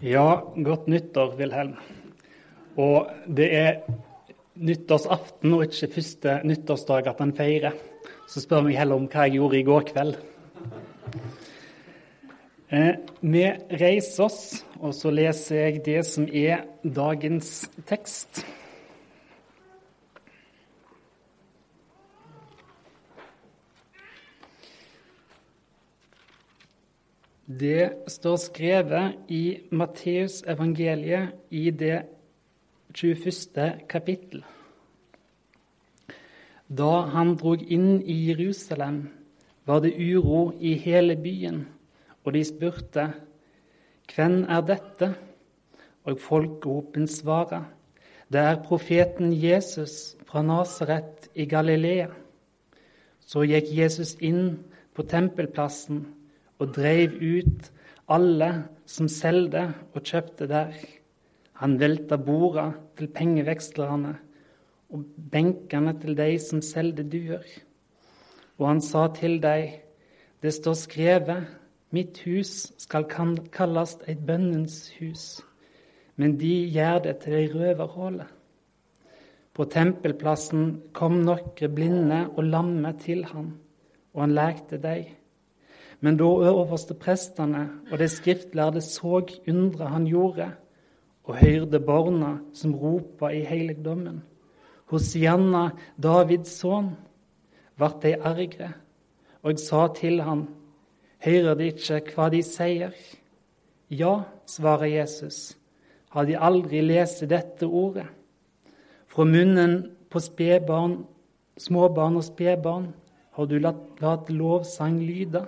Ja, godt nyttår, Wilhelm. Og det er nyttårsaften og ikke første nyttårsdag at en feirer. Så spør meg heller om hva jeg gjorde i går kveld. Eh, vi reiser oss, og så leser jeg det som er dagens tekst. Det står skrevet i Matteus evangeliet i det 21. kapittel. Da han drog inn i Jerusalem, var det uro i hele byen, og de spurte, Hvem er dette? Og folkehopen svarer, Det er profeten Jesus fra Nasaret i Galilea. Så gikk Jesus inn på tempelplassen og dreiv ut alle som solgte og kjøpte der. Han velta borda til pengevekslerne og benkene til de som solgte duer. Og han sa til dem, det står skrevet, mitt hus skal kalles et bønnens hus, men de gjør det til ei røverhule. På tempelplassen kom noen blinde og lamme til han, og han lekte dem. Men da øverste prestene og de skriftlærde så undre han gjorde, og hørte barna som ropa i helligdommen, Hosianna, Davids sønn, vart de argre, og sa til han, hører de ikke hva de sier? Ja, svarer Jesus, har de aldri lest dette ordet? Fra munnen på spedbarn, småbarn og spedbarn har du latt lovsang lyde.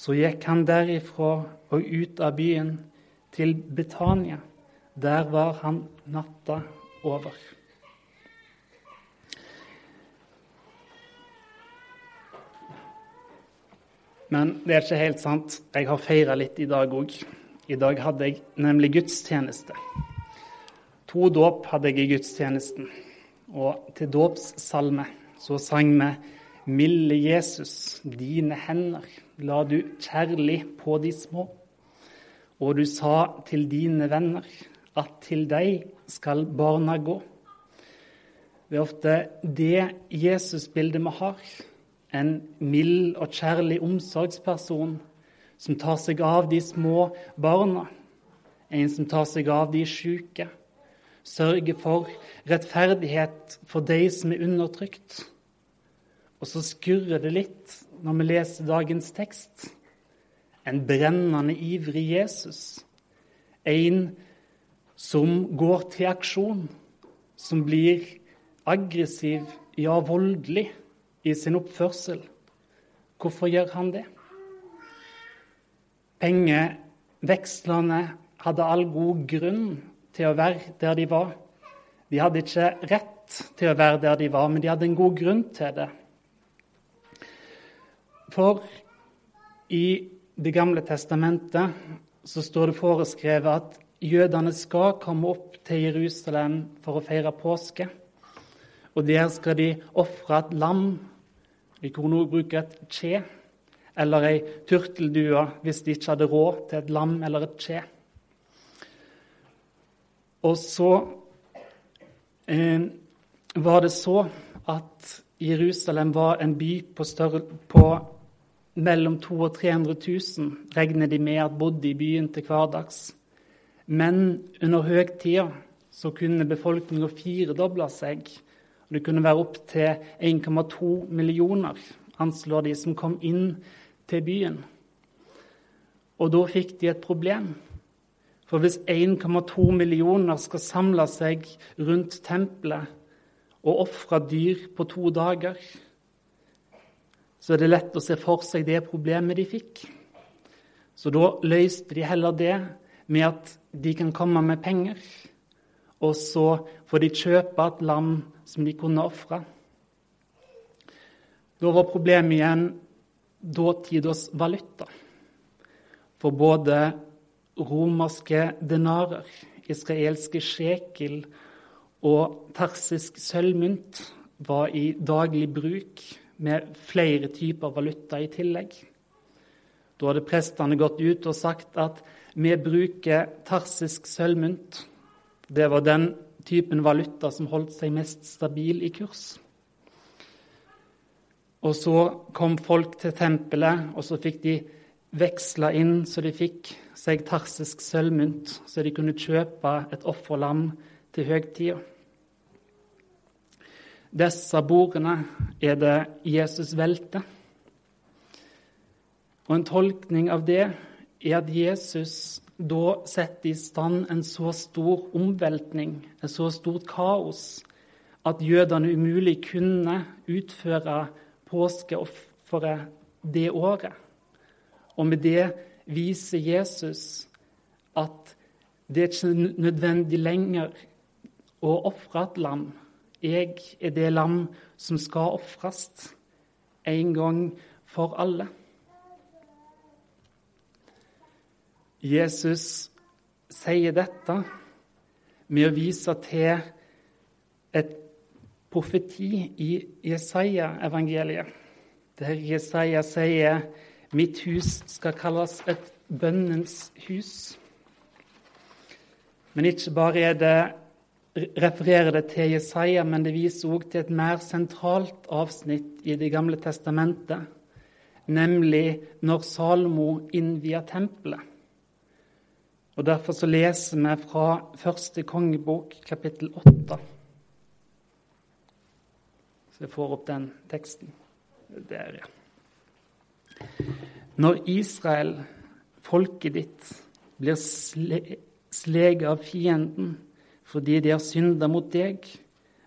Så gikk han derifra og ut av byen til Betania. Der var han natta over. Men det er ikke helt sant. Jeg har feira litt i dag òg. I dag hadde jeg nemlig gudstjeneste. To dåp hadde jeg i gudstjenesten. Og til dåpssalme så sang vi Milde Jesus, dine hender la du kjærlig på de små. Og du sa til dine venner at til deg skal barna gå. Det er ofte det Jesusbildet vi har. En mild og kjærlig omsorgsperson som tar seg av de små barna. En som tar seg av de syke. Sørger for rettferdighet for de som er undertrykt. Og så skurrer det litt når vi leser dagens tekst. En brennende ivrig Jesus. En som går til aksjon, som blir aggressiv, ja, voldelig i sin oppførsel. Hvorfor gjør han det? Pengevekslerne hadde all god grunn til å være der de var. De hadde ikke rett til å være der de var, men de hadde en god grunn til det. For i Det gamle testamentet så står det foreskrevet at jødene skal komme opp til Jerusalem for å feire påske. Og der skal de ofre et lam. De kunne også bruke et kje eller ei turteldue hvis de ikke hadde råd til et lam eller et kje. Og så eh, var det så at Jerusalem var en by på, større, på mellom 200 og 300 000 regner de med at bodde i byen til hverdags. Men under høytida så kunne befolkninga firedoble seg. og Det kunne være opptil 1,2 millioner, anslår de, som kom inn til byen. Og da fikk de et problem. For hvis 1,2 millioner skal samle seg rundt tempelet og ofre dyr på to dager, så er det lett å se for seg det problemet de fikk. Så da løste de heller det med at de kan komme med penger, og så får de kjøpe et lam som de kunne ofre. Da var problemet igjen dåtidas valuta. For både romerske denarer, israelske sjekel og tersisk sølvmynt var i daglig bruk med flere typer valuta i tillegg. Da hadde prestene gått ut og sagt at Vi bruker tarsisk sølvmynt. Det var den typen valuta som holdt seg mest stabil i kurs. Og så kom folk til tempelet, og så fikk de veksla inn så de fikk seg tarsisk sølvmynt, så de kunne kjøpe et offerlam til høgtida. Disse bordene er det Jesus velter. Og en tolkning av det er at Jesus da setter i stand en så stor omveltning, et så stort kaos, at jødene umulig kunne utføre påskeofferet det året. Og med det viser Jesus at det er ikke nødvendig lenger å ofre et lam. Jeg er det lam som skal ofres en gang for alle. Jesus sier dette med å vise til et profeti i Jesaja-evangeliet, der Jesaja sier mitt hus skal kalles et bønnens hus. Men ikke bare er det, refererer det til Jesaja, men det viser òg til et mer sentralt avsnitt i Det gamle testamentet, nemlig når Salomo innvier tempelet. Og Derfor så leser vi fra første kongebok, kapittel åtte. Så jeg får opp den teksten. Der, ja. Når Israel, folket ditt, blir sleget av fienden fordi de har synda mot deg,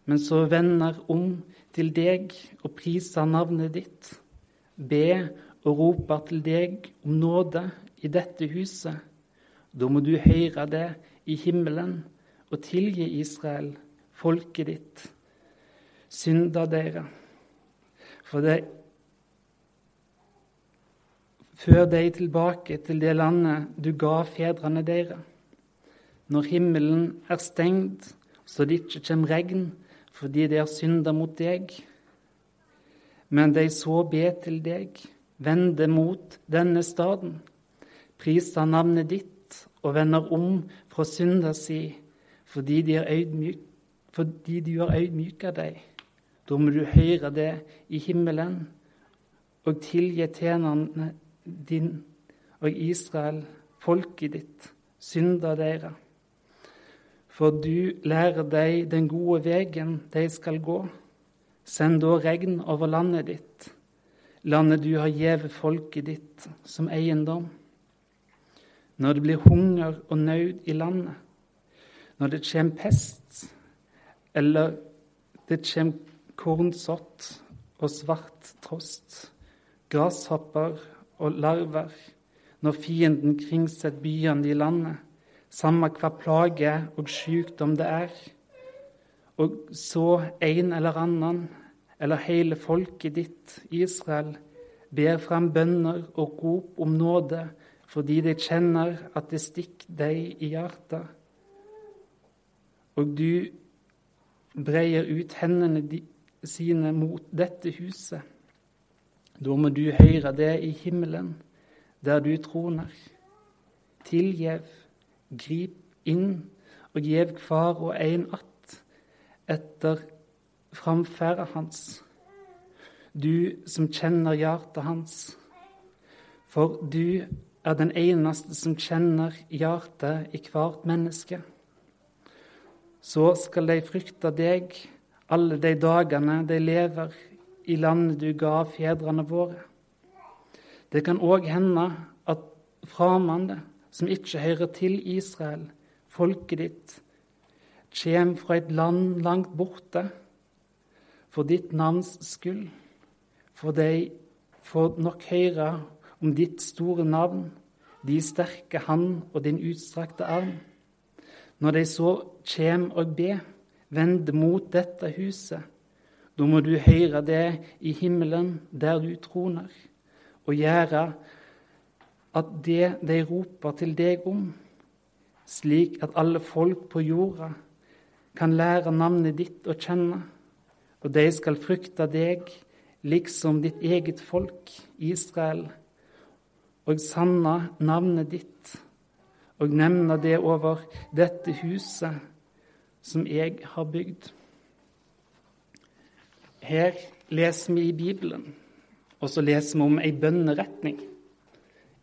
men så vender om til deg og priser navnet ditt, be og roper til deg om nåde i dette huset, da må du høre det i himmelen og tilgi Israel, folket ditt, synda dere. For det Før deg tilbake til det landet du ga fedrene dere. Når himmelen er stengt, så det ikke kommer regn fordi de har synda mot deg. Men de så be til deg, vende mot denne staden, priser navnet ditt og vender om fra synda si, fordi de, øydmyk, fordi du har øydmyka deg. Da må du høre det i himmelen og tilgi tjenerne din og Israel, folket ditt, synda dere. For du lærer deg den gode vegen de skal gå. Send da regn over landet ditt, landet du har gjeve folket ditt som eiendom. Når det blir hunger og nød i landet, når det kommer pest, eller det kommer kornsott og svart trost, grashopper og larver, når fienden kringsetter byene i landet, samme hva plage og sykdom det er, og så en eller annen, eller hele folket ditt, Israel, ber fram bønner og rop om nåde fordi de kjenner at det stikker deg i hjertet. Og du breier ut hendene sine mot dette huset. Da må du høre det i himmelen, der du troner. Tilgjev, grip inn og gjev hver og en att etter framferda hans. Du som kjenner hjertet hans. For du er den eneste som kjenner hjertet i hvert menneske. Så skal de frykte deg alle de dagene de lever i landet du ga fedrene våre. Det kan òg hende at fremmede som ikke hører til Israel, folket ditt, kjem fra et land langt borte for ditt navns skyld, for de får nok høre om ditt store navn, de sterke hand og din utstrakte arm. Når de så kjem og ber, vend mot dette huset. Da må du høre det i himmelen, der du troner, og gjøre at det de roper til deg om, slik at alle folk på jorda kan lære navnet ditt å kjenne, og de skal frykte deg liksom ditt eget folk, Israel, og sanne navnet ditt, og nevne det over dette huset som jeg har bygd. Her leser vi i Bibelen, og så leser vi om ei bønneretning.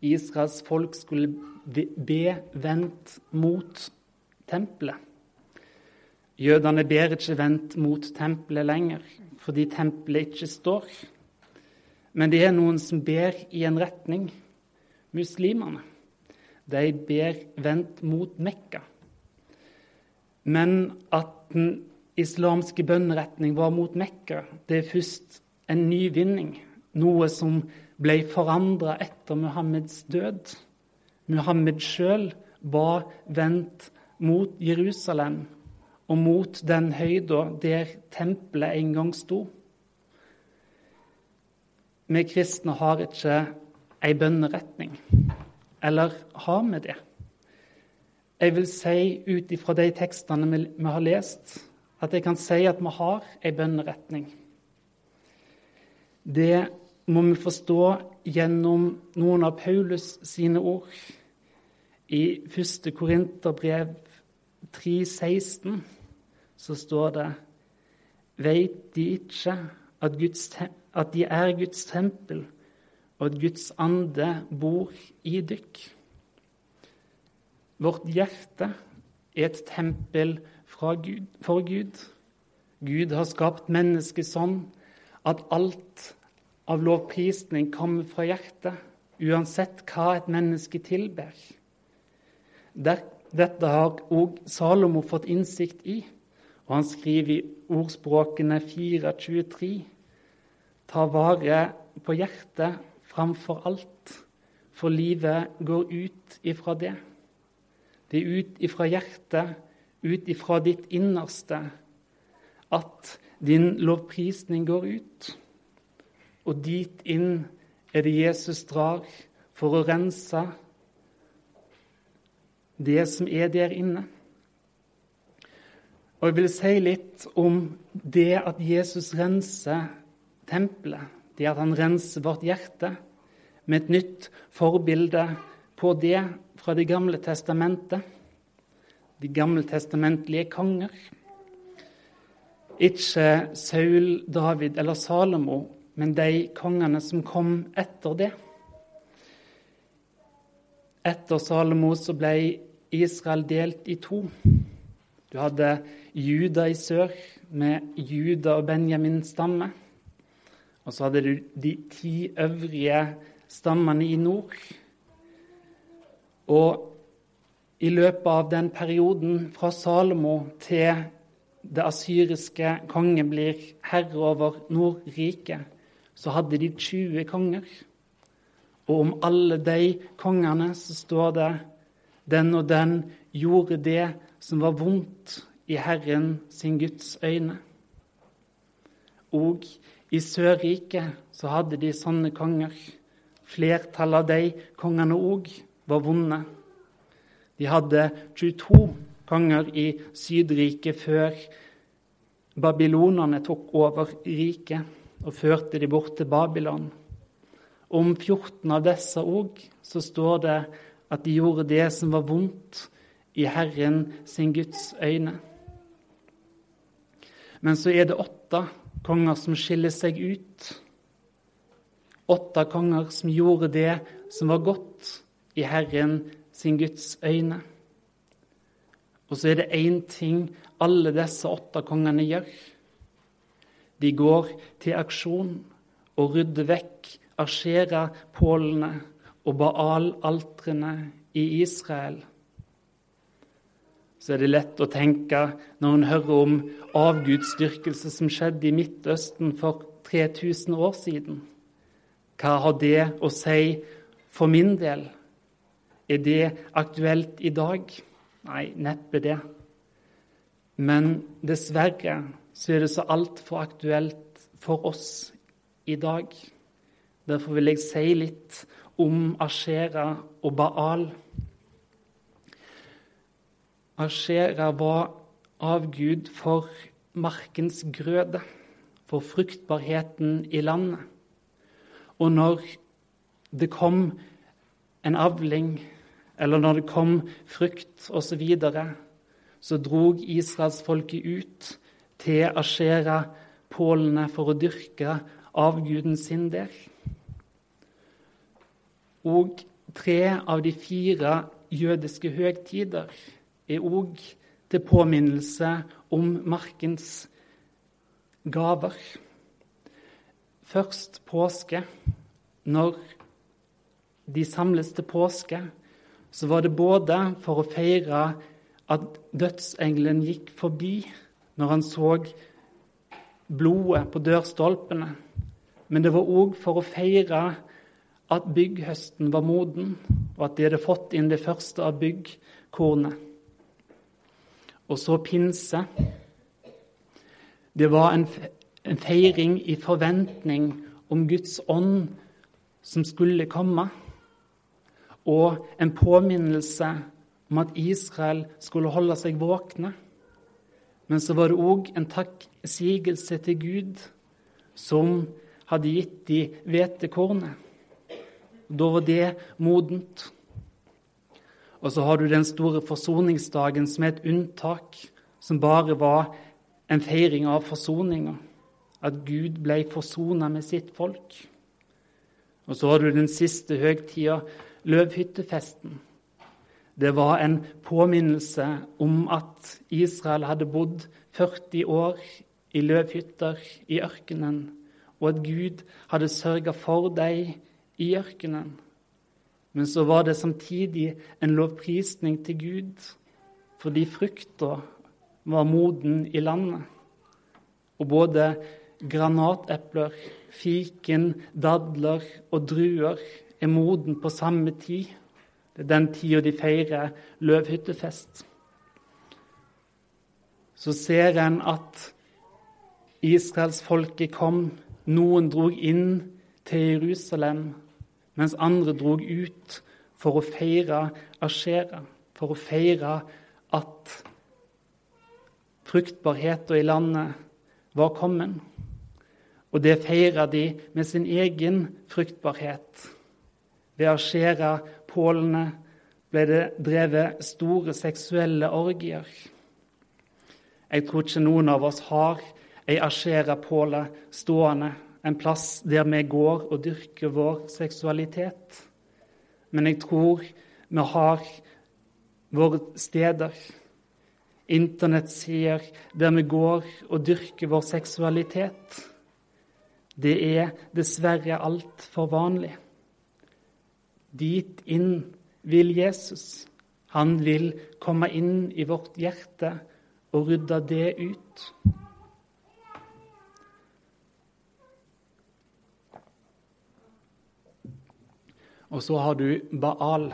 Israels folk skulle be vendt mot tempelet. Jødene ber ikke vendt mot tempelet lenger, fordi tempelet ikke står. Men det er noen som ber i en retning. Muslimene. De ber vendt mot Mekka. Men at den islamske bønneretning var mot Mekka, det er først en ny vinning. Noe som ble forandra etter Muhammeds død. Muhammed sjøl var vendt mot Jerusalem og mot den høyda der tempelet en gang sto. Vi kristne har ikke ei bønneretning. Eller har vi det? Jeg vil si ut ifra de tekstene vi, har lest, at jeg kan si at vi har ei bønneretning. Det må vi forstå gjennom noen av Paulus sine ord. I 1. Korinterbrev 3,16 så står det Veit de ikke at Guds at de er Guds tempel, og at Guds ande bor i dykk. Vårt hjerte er et tempel Gud, for Gud. Gud har skapt mennesket sånn at alt av lovprisning kommer fra hjertet, uansett hva et menneske tilber. Dette har òg Salomo fått innsikt i, og han skriver i ordspråkene 4.23 Ta vare på hjertet framfor alt, for livet går ut ifra det. Det er ut ifra hjertet, ut ifra ditt innerste, at din lovprisning går ut. Og dit inn er det Jesus drar for å rense det som er der inne. Og jeg vil si litt om det at Jesus renser tempelet, det at han renser vårt hjerte med et nytt forbilde på det fra Det gamle testamentet, de gammeltestamentlige konger. Ikke Saul, David eller Salomo, men de kongene som kom etter det. Etter Salomo så ble Israel delt i to. Du hadde Juda i sør, med Juda og Benjamin stamme. Og så hadde du de ti øvrige stammene i nord. Og i løpet av den perioden fra Salomo til det asyriske konge blir herre over Nordriket, så hadde de 20 konger. Og om alle de kongene så står det den og den gjorde det som var vondt i Herren sin Guds øyne. Og i Sørriket så hadde de sånne konger. Flertallet av de kongene òg var vonde. De hadde 22 konger i Sydriket før babylonerne tok over riket og førte de bort til Babylon. Om 14 av disse òg så står det at de gjorde det som var vondt i Herren sin Guds øyne. Men så er det åtte konger som skiller seg ut. Åtte konger som gjorde det som var godt i Herren sin Guds øyne. Og så er det én ting alle disse åtte kongene gjør. De går til aksjon og rydder vekk Ashera-pålene og Baal-altrene i Israel så er det lett å tenke når en hører om avgudsdyrkelse som skjedde i Midtøsten for 3000 år siden. Hva har det å si for min del? Er det aktuelt i dag? Nei, neppe det. Men dessverre så er det så altfor aktuelt for oss i dag. Derfor vil jeg si litt om Ashera og Baal. Ashera var avgud for markens grøde, for fruktbarheten i landet. Og når det kom en avling eller når det kom frukt osv., så, videre, så drog israelsfolket ut til Asjera, pålene, for å dyrke avguden sin der. Og tre av de fire jødiske høgtider er òg til påminnelse om markens gaver. Først påske. Når de samles til påske, så var det både for å feire at dødsengelen gikk forbi når han så blodet på dørstolpene, men det var òg for å feire at bygghøsten var moden, og at de hadde fått inn det første av byggkornet. Og så pinse. Det var en, en feiring i forventning om Guds ånd som skulle komme, og en påminnelse om at Israel skulle holde seg våkne. Men så var det òg en takksigelse til Gud, som hadde gitt de hvetekornet. Da var det modent. Og så har du den store forsoningsdagen som er et unntak, som bare var en feiring av forsoninga. At Gud ble forsona med sitt folk. Og så har du den siste høgtida, løvhyttefesten. Det var en påminnelse om at Israel hadde bodd 40 år i løvhytter i ørkenen, og at Gud hadde sørga for dem i ørkenen. Men så var det samtidig en lovprisning til Gud fordi frukta var moden i landet. Og både granatepler, fiken, dadler og druer er moden på samme tid. Det er den tida de feirer løvhyttefest. Så ser en at israelsfolket kom. Noen drog inn til Jerusalem, mens andre drog ut for å feire Ashera, for å feire at fruktbarheten i landet var kommet. Og det feirer de med sin egen fruktbarhet. Ved Ashera-pålene ble det drevet store seksuelle orgier. Jeg tror ikke noen av oss har ei Aschera-påle stående, en plass der vi går og dyrker vår seksualitet. Men jeg tror vi har våre steder, internettsider, der vi går og dyrker vår seksualitet. Det er dessverre altfor vanlig. Dit inn vil Jesus. Han vil komme inn i vårt hjerte og rydde det ut. Og så har du Baal.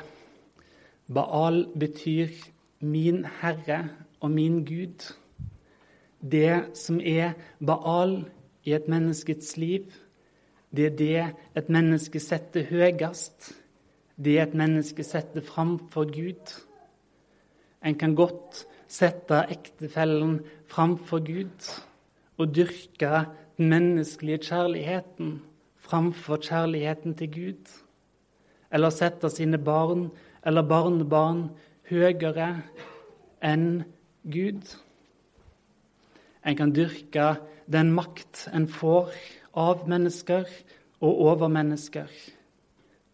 Baal betyr 'min Herre' og 'min Gud'. Det som er Baal i et menneskets liv, det er det et menneske setter høyest. Det et menneske setter framfor Gud. En kan godt sette ektefellen framfor Gud og dyrke den menneskelige kjærligheten framfor kjærligheten til Gud. Eller sette sine barn eller barnebarn høyere enn Gud. En kan dyrke den makt en får av mennesker og over mennesker.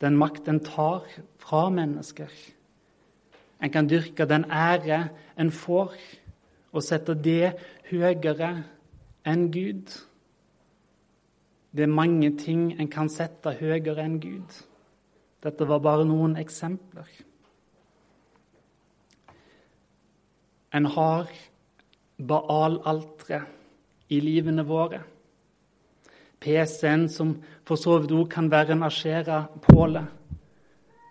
Den makt en tar fra mennesker. En kan dyrke den ære en får, og sette det høyere enn Gud. Det er mange ting en kan sette høyere enn Gud. Dette var bare noen eksempler. En har Baal-alteret i livene våre. PC-en, som for så vidt òg kan være en Ashera-påle,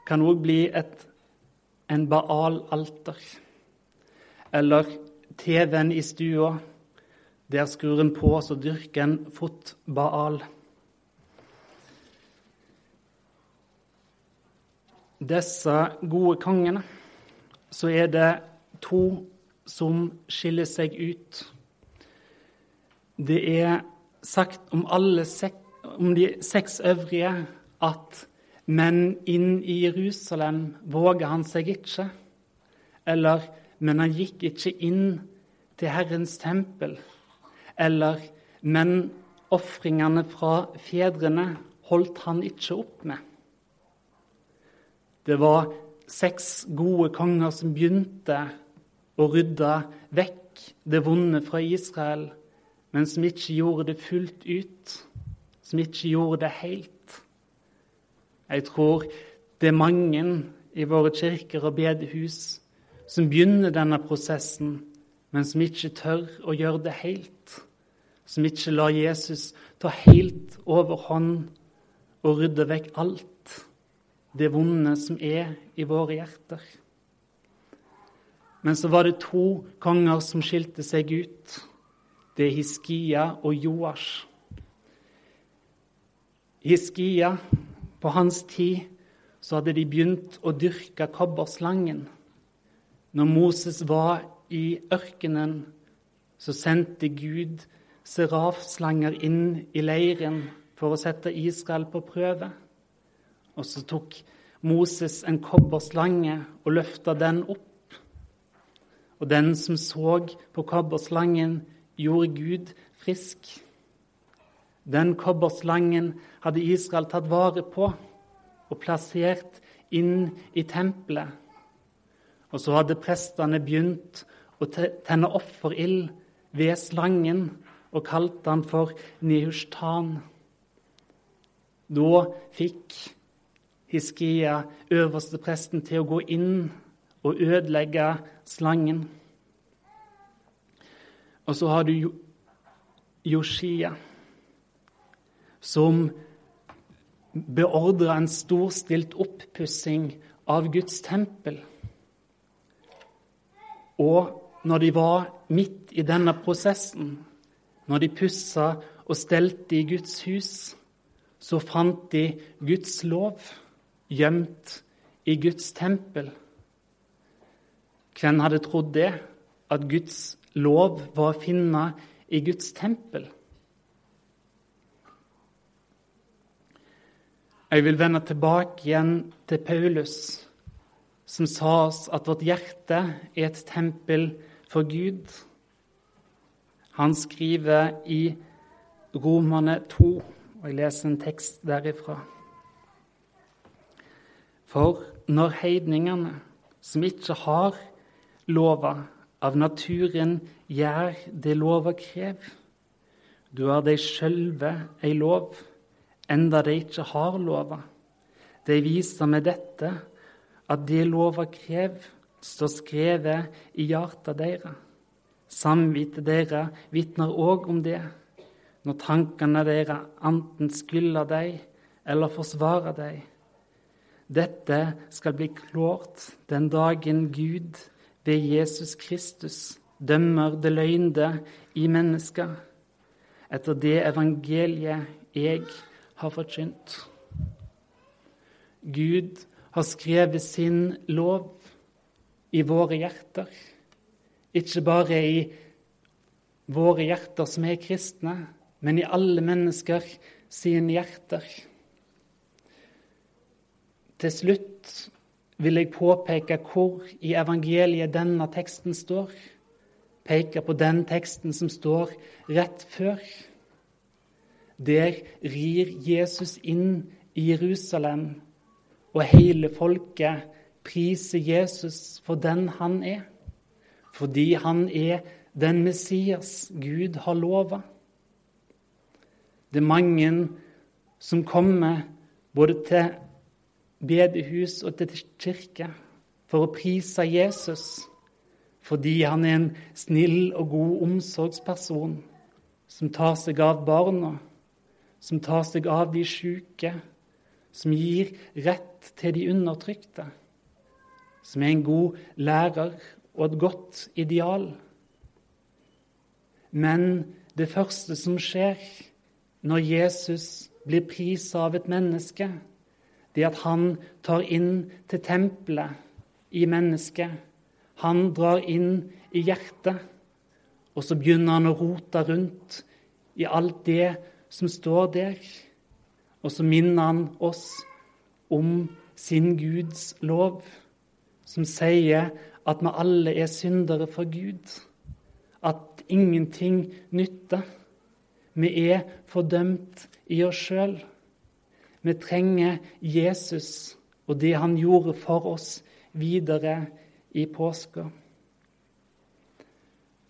kan òg bli et, en Baal-alter. Eller TV-en i stua. Der skrur en på, så dyrker en fot-Baal. Disse gode kongene, så er det to som skiller seg ut. Det er sagt om, sek, om de seks øvrige at men inn i Jerusalem våga han seg ikke. Eller men han gikk ikke inn til Herrens tempel. Eller men ofringene fra fedrene holdt han ikke opp med. Det var seks gode konger som begynte å rydde vekk det vonde fra Israel, men som ikke gjorde det fullt ut, som ikke gjorde det helt. Jeg tror det er mange i våre kirker og bedehus som begynner denne prosessen, men som ikke tør å gjøre det helt. Som ikke lar Jesus ta helt overhånd og rydde vekk alt det vonde som er i våre hjerter. Men så var det to konger som skilte seg ut. Det er Hiskia og Joash. Hiskia, på hans tid, så hadde de begynt å dyrke kobberslangen. Når Moses var i ørkenen, så sendte Gud serafslanger inn i leiren for å sette Israel på prøve. Og så tok Moses en kobberslange og løfta den opp. Og den som så på kobberslangen, gjorde Gud frisk. Den kobberslangen hadde Israel tatt vare på og plassert inn i tempelet. Og så hadde prestene begynt å tenne offerild ved slangen og kalte han for Nehushtan. Da fikk Hiskia, øverstepresten til å gå inn og ødelegge slangen. Og så har du Joshia, som beordra en storstilt oppussing av Guds tempel. Og når de var midt i denne prosessen, når de pussa og stelte i Guds hus, så fant de Guds lov gjemt i Guds tempel. Hvem hadde trodd det? At Guds lov var å finne i Guds tempel? Jeg vil vende tilbake igjen til Paulus, som sa oss at vårt hjerte er et tempel for Gud. Han skriver i Romane 2, og jeg leser en tekst derifra. For når heidningene, som ikke har lova, av naturen gjør det lova krev, du er dei sjølve ei lov, enda de ikke har lova. De viser med dette at det lova krev, står skrevet i hjarta deira. Samvittet deira vitner òg om det, når tankene deira anten skylder dei eller forsvarer dei dette skal bli klart den dagen Gud ved Jesus Kristus dømmer det løgnde i mennesker, etter det evangeliet jeg har forkynt. Gud har skrevet sin lov i våre hjerter, ikke bare i våre hjerter som er kristne, men i alle mennesker sine hjerter. Til slutt vil jeg påpeke hvor i evangeliet denne teksten står. Peke på den teksten som står rett før. Der rir Jesus inn i Jerusalem, og hele folket priser Jesus for den han er. Fordi han er den Messias Gud har lova. Det er mange som kommer både til bedehus og til kirke for å prise Jesus fordi han er en snill og god omsorgsperson som tar seg av barna, som tar seg av de syke, som gir rett til de undertrykte, som er en god lærer og et godt ideal. Men det første som skjer når Jesus blir prisa av et menneske, det at han tar inn til tempelet i mennesket. Han drar inn i hjertet, og så begynner han å rote rundt i alt det som står der. Og så minner han oss om sin Guds lov, som sier at vi alle er syndere for Gud, at ingenting nytter. Vi er fordømt i oss sjøl. Vi trenger Jesus og det han gjorde for oss videre i påska.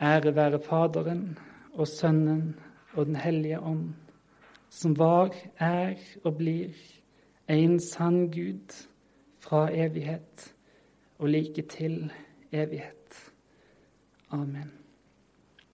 Ære være Faderen og Sønnen og Den hellige ånd, som var, er og blir en sann Gud fra evighet og like til evighet. Amen.